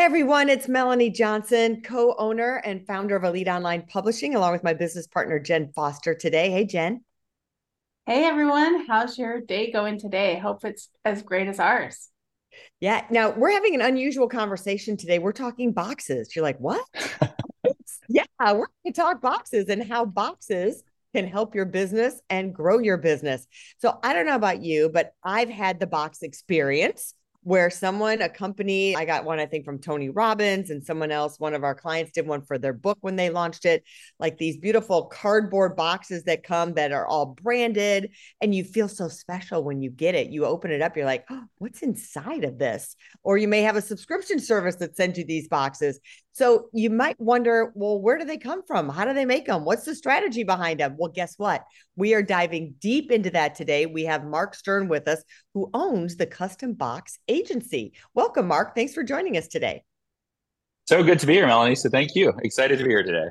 Hey everyone, it's Melanie Johnson, co owner and founder of Elite Online Publishing, along with my business partner, Jenn Foster, today. Hey, Jenn. Hey everyone, how's your day going today? Hope it's as great as ours. Yeah, now we're having an unusual conversation today. We're talking boxes. You're like, what? yeah, we're going to talk boxes and how boxes can help your business and grow your business. So I don't know about you, but I've had the box experience where someone, a company, I got one, I think, from Tony Robbins and someone else, one of our clients did one for their book when they launched it. Like these beautiful cardboard boxes that come that are all branded. And you feel so special when you get it. You open it up, you're like, oh, what's inside of this? Or you may have a subscription service that sends you these boxes. So you might wonder, well, where do they come from? How do they make them? What's the strategy behind them? Well, guess what? We are diving deep into that today. We have Mark Stern with us, who owns the Custom Box Agency. Welcome, Mark. Thanks for joining us today. So good to be here, Melanie. So thank you. Excited to be here today.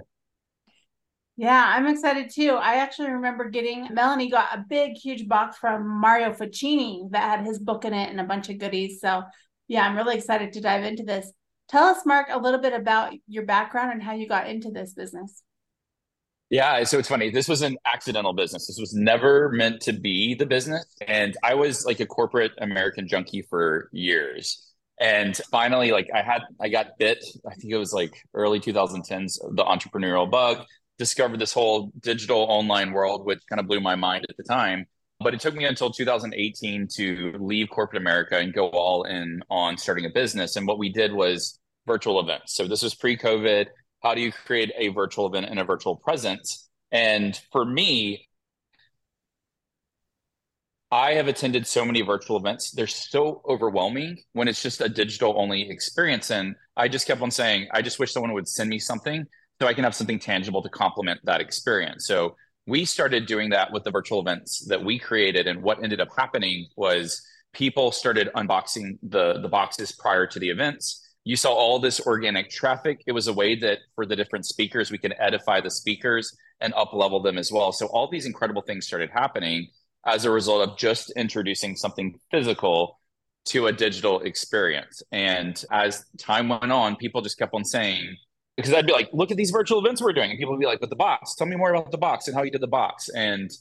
Yeah, I'm excited too. I actually remember getting Melanie got a big, huge box from Mario Ficini that had his book in it and a bunch of goodies. So yeah, I'm really excited to dive into this. Tell us, Mark, a little bit about your background and how you got into this business. Yeah, so it's funny. This was an accidental business. This was never meant to be the business. And I was like a corporate American junkie for years. And finally, like I had, I got bit. I think it was like early 2010s, the entrepreneurial bug, discovered this whole digital online world, which kind of blew my mind at the time. But it took me until 2018 to leave corporate America and go all in on starting a business. And what we did was virtual events. So this was pre COVID. How do you create a virtual event and a virtual presence? And for me, I have attended so many virtual events. They're so overwhelming when it's just a digital only experience. And I just kept on saying, I just wish someone would send me something so I can have something tangible to complement that experience. So we started doing that with the virtual events that we created. And what ended up happening was people started unboxing the, the boxes prior to the events you saw all this organic traffic. It was a way that for the different speakers, we can edify the speakers and up level them as well. So all these incredible things started happening as a result of just introducing something physical to a digital experience. And as time went on, people just kept on saying, because I'd be like, look at these virtual events we're doing. And people would be like, but the box, tell me more about the box and how you did the box. And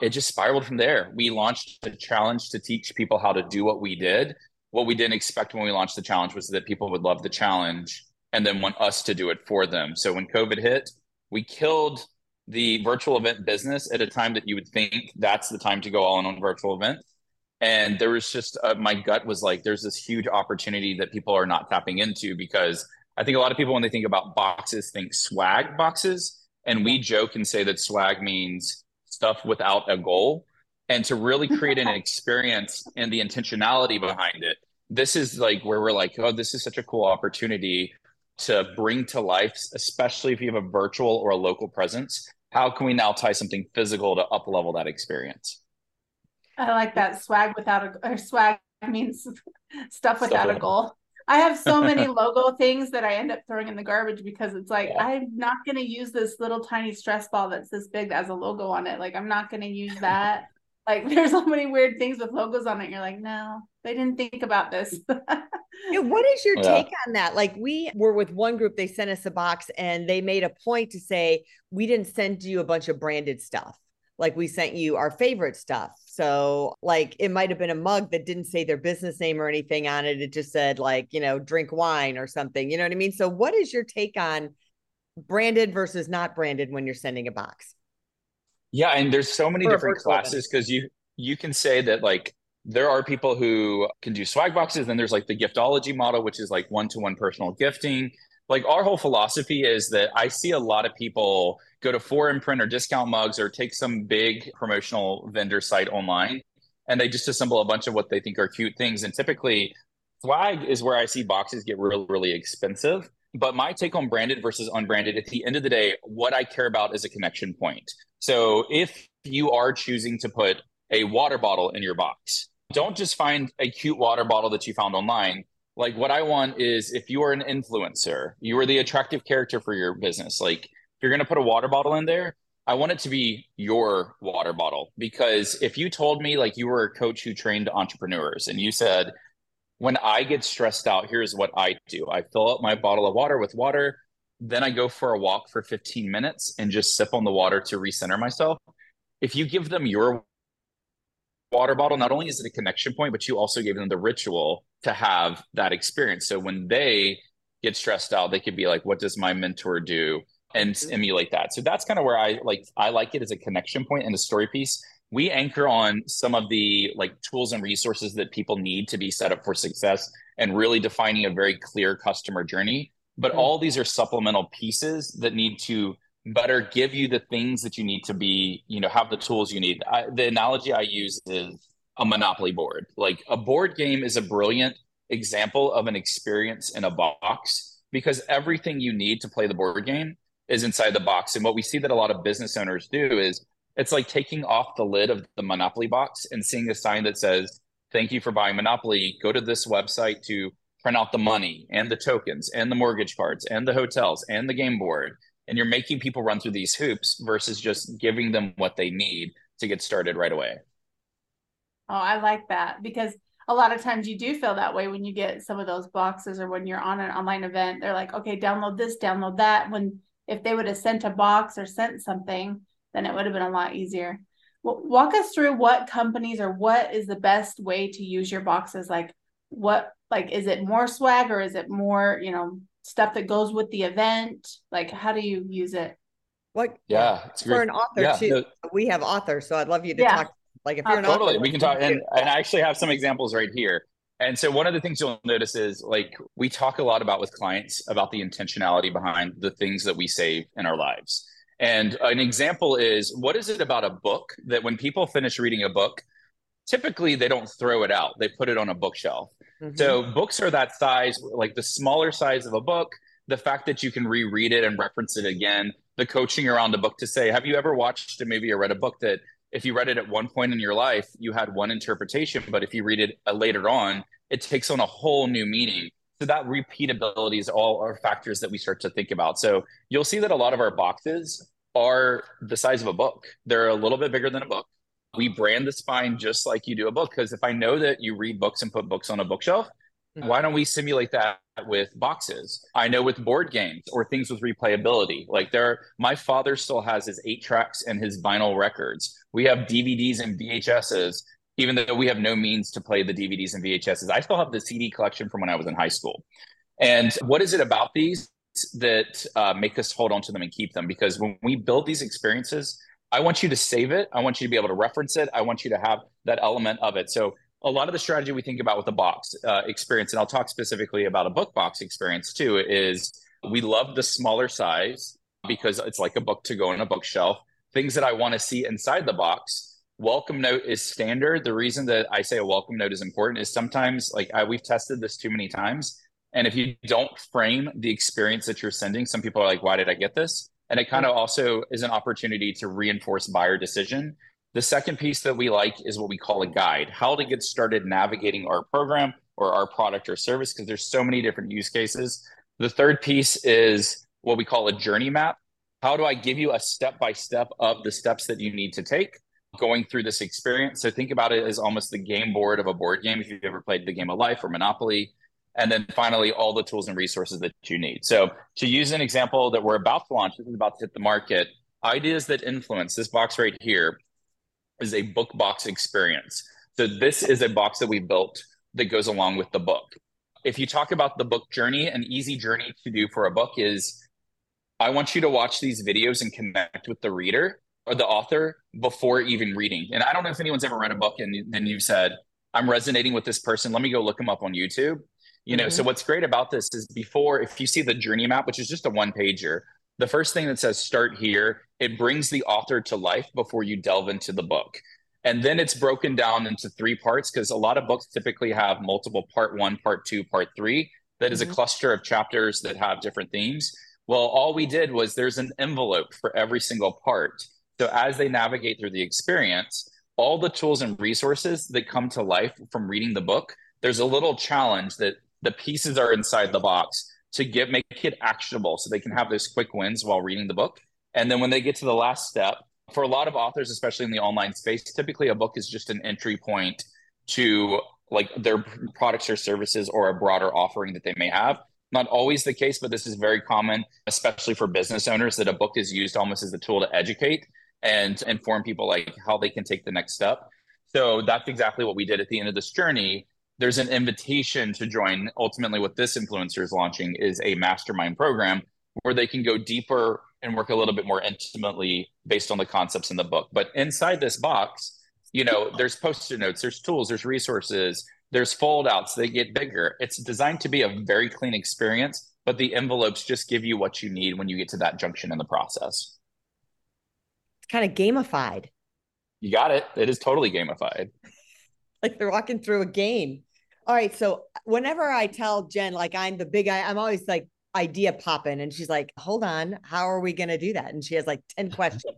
it just spiraled from there. We launched a challenge to teach people how to do what we did what we didn't expect when we launched the challenge was that people would love the challenge and then want us to do it for them. So when COVID hit, we killed the virtual event business at a time that you would think that's the time to go all in on virtual events. And there was just uh, my gut was like, there's this huge opportunity that people are not tapping into because I think a lot of people when they think about boxes think swag boxes, and we joke and say that swag means stuff without a goal. And to really create an experience and the intentionality behind it this is like where we're like oh this is such a cool opportunity to bring to life especially if you have a virtual or a local presence. How can we now tie something physical to up level that experience? I like that. Swag without a or swag means stuff without stuff a goal I have so many logo things that I end up throwing in the garbage because it's like yeah. I'm not going to use this little tiny stress ball that's this big that has a logo on it. Like I'm not going to use that. Like there's so many weird things with logos on it. You're like, no, they didn't think about this. yeah, what is your yeah. take on that? Like we were with one group, they sent us a box and they made a point to say, we didn't send you a bunch of branded stuff. Like we sent you our favorite stuff. So like it might have been a mug that didn't say their business name or anything on it. It just said like, you know, drink wine or something. You know what I mean? So what is your take on branded versus not branded when you're sending a box? Yeah, and there's so many different classes because you you can say that like there are people who can do swag boxes. Then there's like the giftology model, which is like one to one personal gifting. Like our whole philosophy is that I see a lot of people go to 4imprint or discount mugs or take some big promotional vendor site online and they just assemble a bunch of what they think are cute things. And typically, swag is where I see boxes get really, really expensive. But my take on branded versus unbranded, at the end of the day, what I care about is a connection point. So if you are choosing to put a water bottle in your box, don't just find a cute water bottle that you found online. Like what I want is if you are an influencer, you are the attractive character for your business. Like if you're going to put a water bottle in there, I want it to be your water bottle because if you told me like you were a coach who trained entrepreneurs and you said, when I get stressed out, here's what I do I fill up my bottle of water with water. Then I go for a walk for 15 minutes and just sip on the water to recenter myself. If you give them your water bottle, not only is it a connection point, but you also gave them the ritual to have that experience. So when they get stressed out, they could be like, what does my mentor do? And mm-hmm. emulate that. So that's kind of where I like I like it as a connection point and a story piece. We anchor on some of the like tools and resources that people need to be set up for success and really defining a very clear customer journey. But mm-hmm. all these are supplemental pieces that need to better give you the things that you need to be, you know, have the tools you need. I, the analogy I use is a monopoly board. Like a board game is a brilliant example of an experience in a box because everything you need to play the board game is inside the box. And what we see that a lot of business owners do is it's like taking off the lid of the Monopoly box and seeing a sign that says, Thank you for buying Monopoly. Go to this website to print out the money and the tokens and the mortgage cards and the hotels and the game board and you're making people run through these hoops versus just giving them what they need to get started right away. Oh, I like that because a lot of times you do feel that way when you get some of those boxes or when you're on an online event. They're like, okay, download this, download that. When if they would have sent a box or sent something, then it would have been a lot easier. Well, walk us through what companies or what is the best way to use your boxes. Like, what like is it more swag or is it more you know stuff that goes with the event? Like, how do you use it? What? Yeah, it's for an author yeah, too. No, we have authors, so I'd love you to yeah. talk. Like, if you're uh, totally, author, we can talk, and, and I actually have some examples right here. And so one of the things you'll notice is like we talk a lot about with clients about the intentionality behind the things that we save in our lives. And an example is what is it about a book that when people finish reading a book, typically they don't throw it out, they put it on a bookshelf. Mm-hmm. So books are that size, like the smaller size of a book. The fact that you can reread it and reference it again, the coaching around the book to say, have you ever watched a movie or read a book that if you read it at one point in your life, you had one interpretation, but if you read it uh, later on, it takes on a whole new meaning. So that repeatability is all our factors that we start to think about. So you'll see that a lot of our boxes are the size of a book. They're a little bit bigger than a book we brand the spine just like you do a book. Because if i know that you read books and put books on a bookshelf mm-hmm. why don't we simulate that with boxes? I know with board games or things with replayability. Like there my father still has his eight tracks and his vinyl records. We have dvds and vhs's even though we have no means to play the dvds and vhs's i still have the cd collection from when i was in high school. And what is it about these that uh, make us hold on to them and keep them? Because when we build these experiences I want you to save it. I want you to be able to reference it. I want you to have that element of it. So a lot of the strategy we think about with the box uh, experience, and I'll talk specifically about a book box experience too, is we love the smaller size because it's like a book to go in a bookshelf. Things that I want to see inside the box. Welcome note is standard. The reason that I say a welcome note is important is sometimes, like I, we've tested this too many times, and if you don't frame the experience that you're sending, some people are like, "Why did I get this?" And it kind of also is an opportunity to reinforce buyer decision. The second piece that we like is what we call a guide, how to get started navigating our program or our product or service, because there's so many different use cases. The third piece is what we call a journey map. How do I give you a step by step of the steps that you need to take going through this experience? So think about it as almost the game board of a board game. If you've ever played the game of life or Monopoly, and then finally all the tools and resources that you need. So to use an example that we're about to launch, this is about to hit the market, ideas that influence this box right here is a book box experience. So this is a box that we built that goes along with the book. If you talk about the book journey, an easy journey to do for a book is I want you to watch these videos and connect with the reader or the author before even reading. And I don't know if anyone's ever read a book and then you've said, I'm resonating with this person. Let me go look them up on YouTube you know mm-hmm. so what's great about this is before if you see the journey map which is just a one pager the first thing that says start here it brings the author to life before you delve into the book and then it's broken down into three parts because a lot of books typically have multiple part one part two part three That is mm-hmm. a cluster of chapters that have different themes well all we did was there's an envelope for every single part so as they navigate through the experience all the tools and resources that come to life from reading the book there's a little challenge that the pieces are inside the box to get make it actionable so they can have those quick wins while reading the book and then when they get to the last step for a lot of authors especially in the online space typically a book is just an entry point to like their products or services or a broader offering that they may have. Not always the case, but this is very common, especially for business owners, that a book is used almost as a tool to educate and inform people like how they can take the next step. So that's exactly what we did at the end of this journey. There's an invitation to join. Ultimately, what this influencer is launching is a mastermind program where they can go deeper and work a little bit more intimately based on the concepts in the book. But inside this box, you know, there's post-it notes, there's tools, there's resources, there's fold outs, they get bigger. It's designed to be a very clean experience, but the envelopes just give you what you need when you get to that junction in the process. It's kind of gamified. You got it. It is totally gamified. like they're walking through a game. All right. So uh, whenever I tell Jenn, like I'm the big guy, I'm always like idea popping. And she's like, hold on, how are we going to do that? And she has like 10 questions.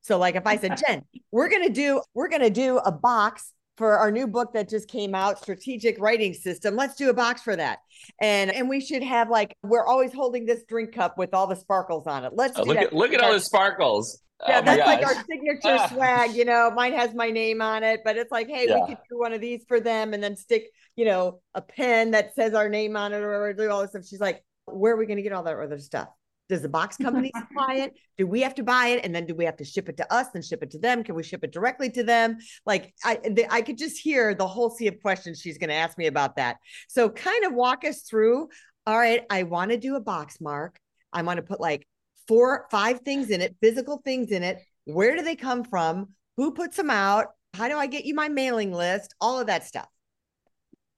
so like if I said, Jenn, we're going to do, we're going to do a box for our new book that just came out strategic writing system let's do a box for that and and we should have like we're always holding this drink cup with all the sparkles on it let's oh, look that. at look at all the sparkles yeah, oh that's like our signature swag. You know, mine has my name on it, but it's like, hey, yeah. we could do one of these for them and then stick, you know, a pen that says our name on it or do all this stuff. She's like, where are we going to get all that other stuff? Does the box company supply it? Do we have to buy it? And then do we have to ship it to us and ship it to them? Can we ship it directly to them? Like I, I could just hear the whole sea of questions she's going to ask me about that. So kind of walk us through. All right, I want to do a box mark. I want to put like four, five things in it, physical things in it. Where do they come from? Who puts them out? How do I get you my mailing list? All of that stuff.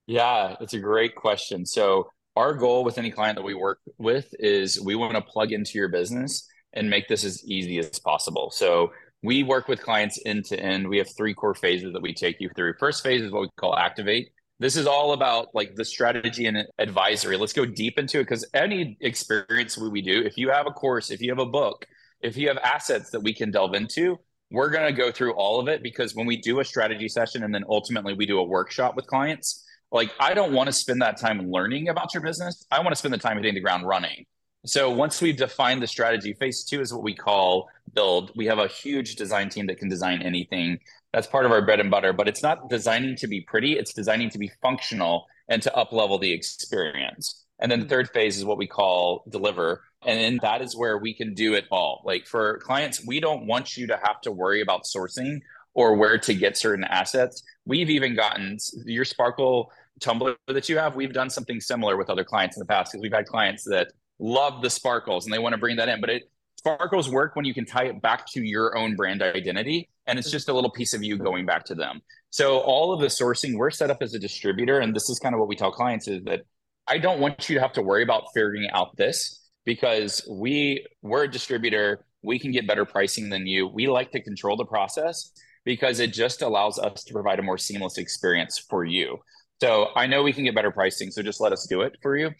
Yeah, it's a great question. So our goal with any client that we work with is we want to plug into your business and make this as easy as possible. So we work with clients end to end. We have three core phases that we take you through. First phase is what we call activate. This is all about like the strategy and advisory. Let's go deep into it because any experience we do, if you have a course, if you have a book, if you have assets that we can delve into, we're going to go through all of it because when we do a strategy session and then ultimately we do a workshop with clients, like I don't want to spend that time learning about your business. I want to spend the time hitting the ground running. So once we've defined the strategy, phase two is what we call build. We have a huge design team that can design anything. That's part of our bread and butter, but it's not designing to be pretty, it's designing to be functional and to up level the experience. And then the mm-hmm. third phase is what we call deliver. And then that is where we can do it all. Like for clients, we don't want you to have to worry about sourcing or where to get certain assets. We've even gotten your Sparkle tumbler that you have. We've done something similar with other clients in the past because we've had clients that love the sparkles and they want to bring that in. But it sparkles work when you can tie it back to your own brand identity. And it's just a little piece of you going back to them. So all of the sourcing, we're set up as a distributor. And this is kind of what we tell clients is that I don't want you to have to worry about figuring out this because we we're a distributor. We can get better pricing than you. We like to control the process because it just allows us to provide a more seamless experience for you. So I know we can get better pricing, so just let us do it for you.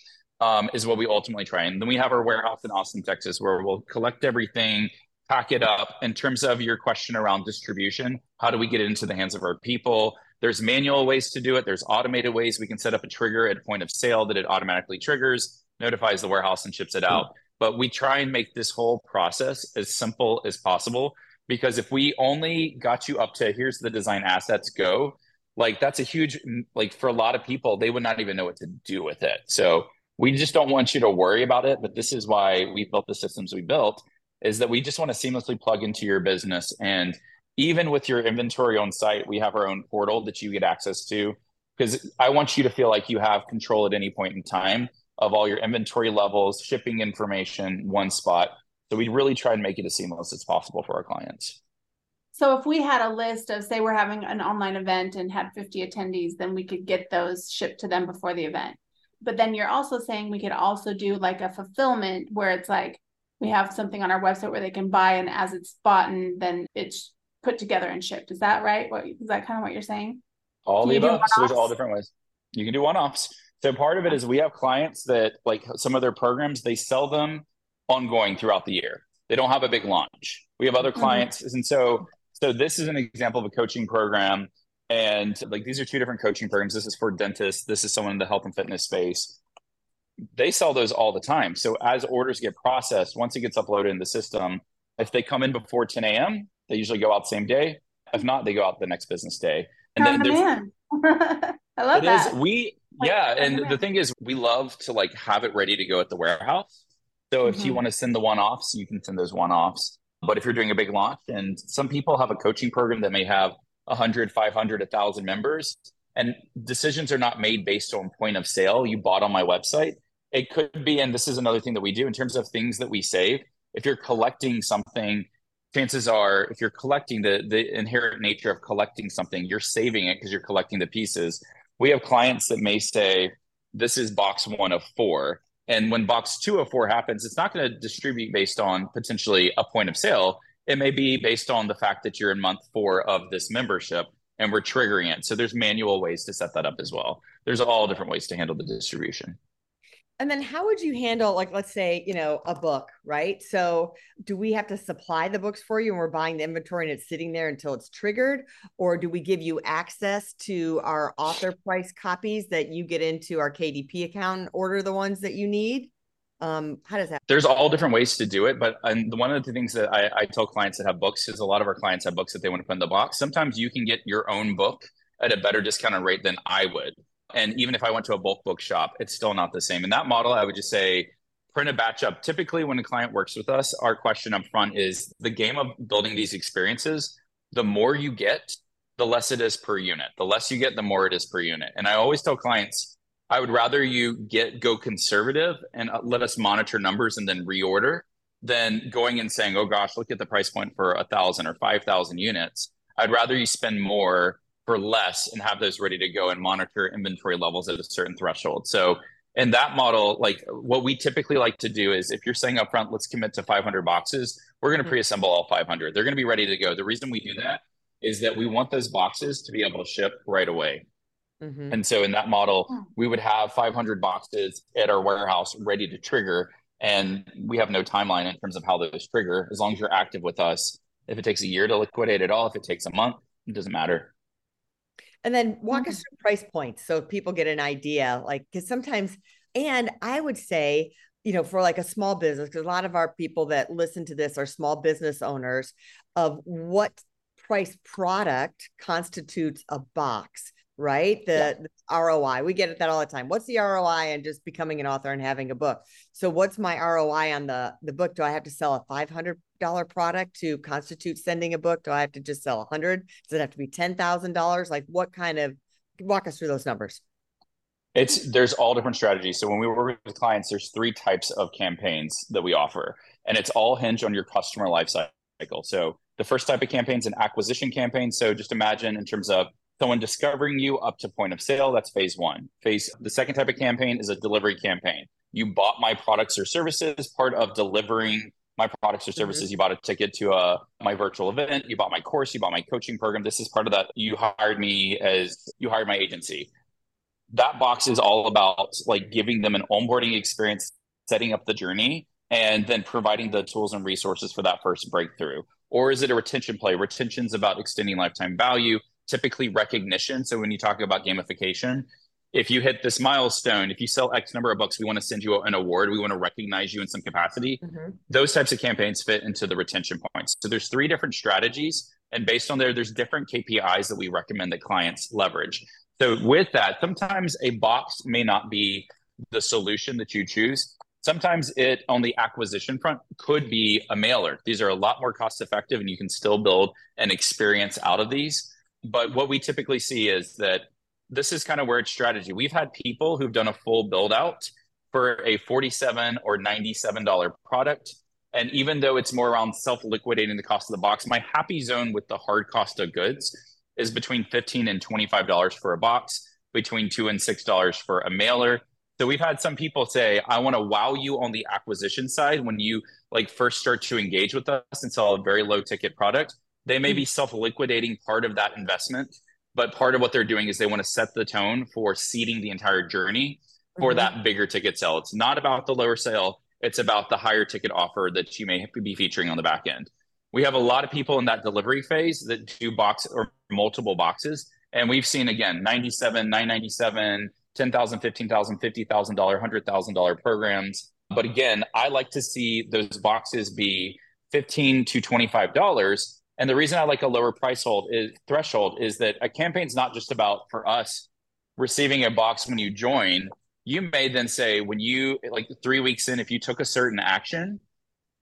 Um, is what we ultimately try. And then we have our warehouse in Austin, Texas, where we'll collect everything, pack it up. In terms of your question around distribution, how do we get it into the hands of our people? There's manual ways to do it. There's automated ways we can set up a trigger at point of sale that it automatically triggers, notifies the warehouse, and ships it out. But we try and make this whole process as simple as possible because if we only got you up to here's the design assets go like that's a huge like for a lot of people they would not even know what to do with it so we just don't want you to worry about it but this is why we built the systems we built is that we just want to seamlessly plug into your business and even with your inventory on site we have our own portal that you get access to because i want you to feel like you have control at any point in time of all your inventory levels shipping information one spot so we really try and make it as seamless as possible for our clients. So if we had a list of say we're having an online event and had 50 attendees, then we could get those shipped to them before the event. But then you're also saying we could also do like a fulfillment where it's like we have something on our website where they can buy and as it's bought and then it's put together and shipped. Is that right? What is that kind of what you're saying? All the above. So there's all different ways. You can do one-offs. So part of it is we have clients that like some of their programs, they sell them ongoing throughout the year. They don't have a big launch. We have other mm-hmm. clients, mm-hmm. and so so this is an example of a coaching program. And like these are two different coaching programs. This is for dentists. This is someone in the health and fitness space. They sell those all the time. So as orders get processed, once it gets uploaded in the system, if they come in before 10 a.m., they usually go out the same day. If not, they go out the next business day. And then there's I love it that. Is. We yeah, and the thing is, we love to like have it ready to go at the warehouse. So if mm-hmm. you want to send the one offs, you can send those one offs. But if you're doing a big launch, and some people have a coaching program that may have 100, 500, 1,000 members, and decisions are not made based on point of sale you bought on my website. It could be, and this is another thing that we do in terms of things that we save. If you're collecting something, chances are, if you're collecting the the inherent nature of collecting something, you're saving it because you're collecting the pieces. We have clients that may say, "This is box one of four. And when box two of four happens, it's not going to distribute based on potentially a point of sale. It may be based on the fact that you're in month four of this membership and we're triggering it. So there's manual ways to set that up as well. There's all different ways to handle the distribution. And then how would you handle like let's say, you know, a book, right? So do we have to supply the books for you and we're buying the inventory and it's sitting there until it's triggered or do we give you access to our author price copies that you get into our KDP account and order the ones that you need? Um, how does that there's all different ways to do it but and one of the things that I, I tell clients that have books is a lot of our clients have books that they want to put in the box sometimes you can get your own book at a better discounted rate than i would and even if I went to a bulk book shop, it's still not the same. In that model, I would just say print a batch up. Typically, when a client works with us, our question up front is the game of building these experiences. The more you get, the less it is per unit. The less you get, the more it is per unit. And I always tell clients, I would rather you get go conservative and uh, let us monitor numbers and then reorder than going and saying, "Oh gosh, look at the price point for a thousand or five thousand units." I'd rather you spend more for less and have those ready to go and monitor inventory levels at a certain threshold. So in that model, like what we typically like to do is if you're saying upfront, let's commit to 500 boxes, we're going to mm-hmm. pre-assemble all 500. They're going to be ready to go. The reason we do that is that we want those boxes to be able to ship right away. Mm-hmm. And so in that model, we would have 500 boxes at our warehouse ready to trigger. And we have no timeline in terms of how those trigger. As long as you're active with us, if it takes a year to liquidate it all, if it takes a month, it doesn't matter. And then walk mm-hmm. us through price points so people get an idea. Like, because sometimes, and I would say, you know, for like a small business, because a lot of our people that listen to this are small business owners of what price product constitutes a box right? The, yeah. the, ROI. We get at that all the time. What's the ROI and just becoming an author and having a book? So what's my ROI on the the book? Do I have to sell a five hundred dollar product to constitute sending a book? Do I have to just sell a hundred? Does it have to be ten thousand dollars? Like what kind of walk us through those numbers? It's there's all different strategies. So when we work with clients, there's three types of campaigns that we offer, and it's all hinged on your customer life cycle. So the first type of campaign is an acquisition campaign. So just imagine in terms of someone discovering you up to point of sale that's phase one. Phase the second type of campaign is a delivery campaign. You bought my products or services part of delivering my products or mm-hmm. services mm-hmm. you bought a ticket to a uh, my virtual event you bought my course you bought my coaching program. This is part of that you hired me as you hired my agency. That box is all about like giving them an onboarding experience setting up the journey and then providing the tools and resources for that first breakthrough. Or is it a retention play? Retention's about extending lifetime value typically recognition. So when you talk about gamification, if you hit this milestone, if you sell X number of books, we want to send you an award. We want to recognize you in some capacity. Mm-hmm. Those types of campaigns fit into the retention points. So there's three different strategies. And based on there, there's different KPIs that we recommend that clients leverage. So with that, sometimes a box may not be the solution that you choose. Sometimes it on the acquisition front could be a mailer. These are a lot more cost effective and you can still build an experience out of these but what we typically see is that this is kind of where it's strategy. We've had people who've done a full build out for a 47 or $97 product. And even though it's more around self liquidating the cost of the box, my happy zone with the hard cost of goods is between 15 and $25 for a box, between two and $6 for a mailer. So we've had some people say, I want to wow you on the acquisition side when you like first start to engage with us and sell a very low ticket product. They may be hmm. self liquidating part of that investment, but part of what they're doing is they want to set the tone for seeding the entire journey for mm-hmm. that bigger ticket sale. It's not about the lower sale, it's about the higher ticket offer that you may be featuring on the back end. We have a lot of people in that delivery phase that do box or multiple boxes. And we've seen again 97, 997, 10,000, 15,000, $50,000, $100,000 programs. But again, I like to see those boxes be 15 to $25 and the reason I like a lower price hold is threshold is that a campaign's not just about for us receiving a box when you join, you may then say, when you like three weeks in, if you took a certain action,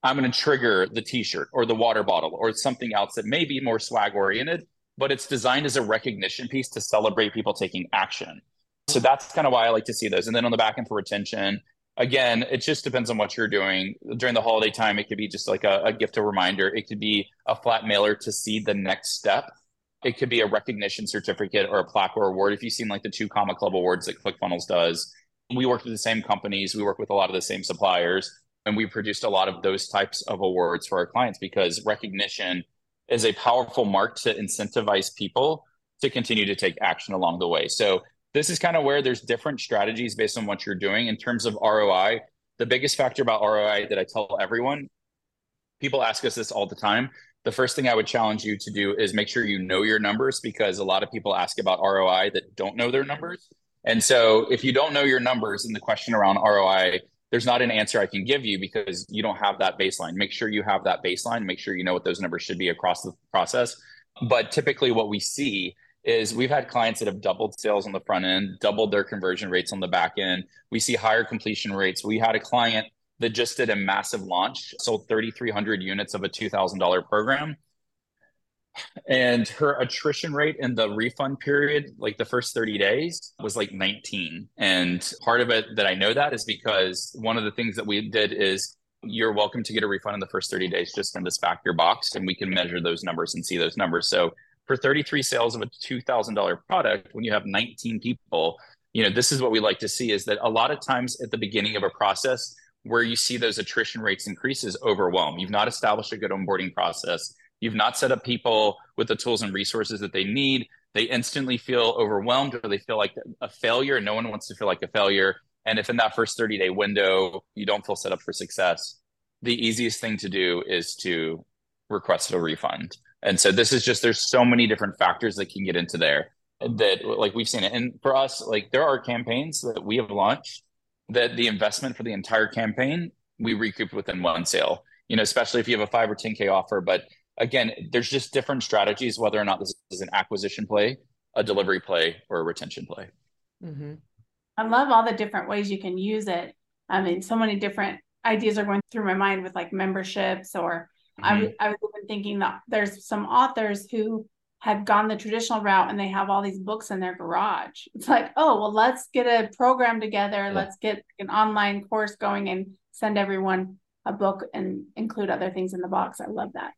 I'm going to trigger the t shirt or the water bottle or something else that may be more swag oriented, but it's designed as a recognition piece to celebrate people taking action. So that's kind of why I like to see those. And then on the back end for retention, again, it just depends on what you're doing. During the holiday time, it could be just like a, a gift, a reminder. It could be a flat mailer to see the next step. It could be a recognition certificate or a plaque or award. If you've seen like the two Comma Club awards that ClickFunnels does, we work with the same companies, we work with a lot of the same suppliers, and we produced a lot of those types of awards for our clients because recognition is a powerful mark to incentivize people to continue to take action along the way. So this is kind of where there's different strategies based on what you're doing in terms of ROI. The biggest factor about ROI that I tell everyone, people ask us this all the time. The first thing I would challenge you to do is make sure you know your numbers because a lot of people ask about ROI that don't know their numbers. And so if you don't know your numbers and the question around ROI, there's not an answer I can give you because you don't have that baseline. Make sure you have that baseline, make sure you know what those numbers should be across the process. But typically what we see is we've had clients that have doubled sales on the front end, doubled their conversion rates on the back end. We see higher completion rates. We had a client that just did a massive launch, sold 3,300 units of a $2,000 program and her attrition rate in the refund period like the first 30 days was like 19 and part of it that i know that is because one of the things that we did is you're welcome to get a refund in the first 30 days just send us back your box and we can measure those numbers and see those numbers so for 33 sales of a $2000 product when you have 19 people you know this is what we like to see is that a lot of times at the beginning of a process where you see those attrition rates increases overwhelm you've not established a good onboarding process You've not set up people with the tools and resources that they need. They instantly feel overwhelmed or they feel like a failure. No one wants to feel like a failure. And if in that first 30 day window, you don't feel set up for success, the easiest thing to do is to request a refund. And so this is just, there's so many different factors that can get into there that like we've seen it. And for us, like there are campaigns that we have launched that the investment for the entire campaign, we recouped within one sale, you know, especially if you have a five or 10K offer, but again, there's just different strategies, whether or not this is an acquisition play, a delivery play, or a retention play. Mm-hmm. I love all the different ways you can use it. I mean, so many different ideas are going through my mind with like memberships, or mm-hmm. I, was, I was even thinking that there's some authors who had gone the traditional route and they have all these books in their garage. It's like, oh, well, let's get a program together. Yeah. Let's get an online course going and send everyone a book and include other things in the box. I love that.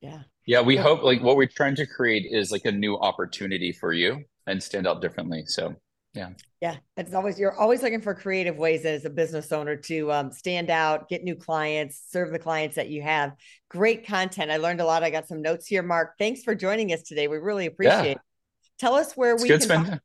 Yeah. Yeah, we hope like what we're trying to create is like a new opportunity for you and stand out differently. So yeah. Yeah. It's always you're always looking for creative ways as a business owner to um, stand out, get new clients, serve the clients that you have. Great content. I learned a lot. I got some notes here, Mark. Thanks for joining us today. We really appreciate yeah. it. Tell us where it's we good can spend-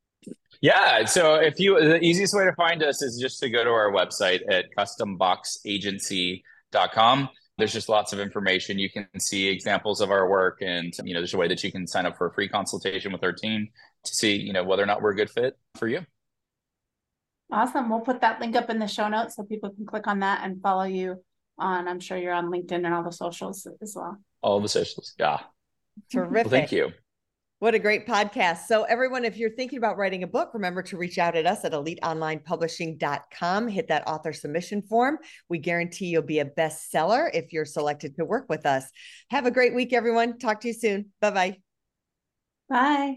yeah. So if you the easiest way to find us is just to go to our website at customboxagency.com there's just lots of information. You can see examples of our work, and you know, there's a way that you can sign up for a free consultation with our team to see, you know, whether or not we're a good fit for you. Awesome. We'll put that link up in the show notes so people can click on that and follow you on. I'm sure you're on LinkedIn and all the socials as well. All the socials. Yeah. Terrific. Well, thank you. What a great podcast. So, everyone, if you're thinking about writing a book, remember to reach out at us at eliteonlinepublishing.com. Hit that author submission form. We guarantee you'll be a bestseller if you're selected to work with us. Have a great week, everyone. Talk to you soon. Bye-bye. Bye.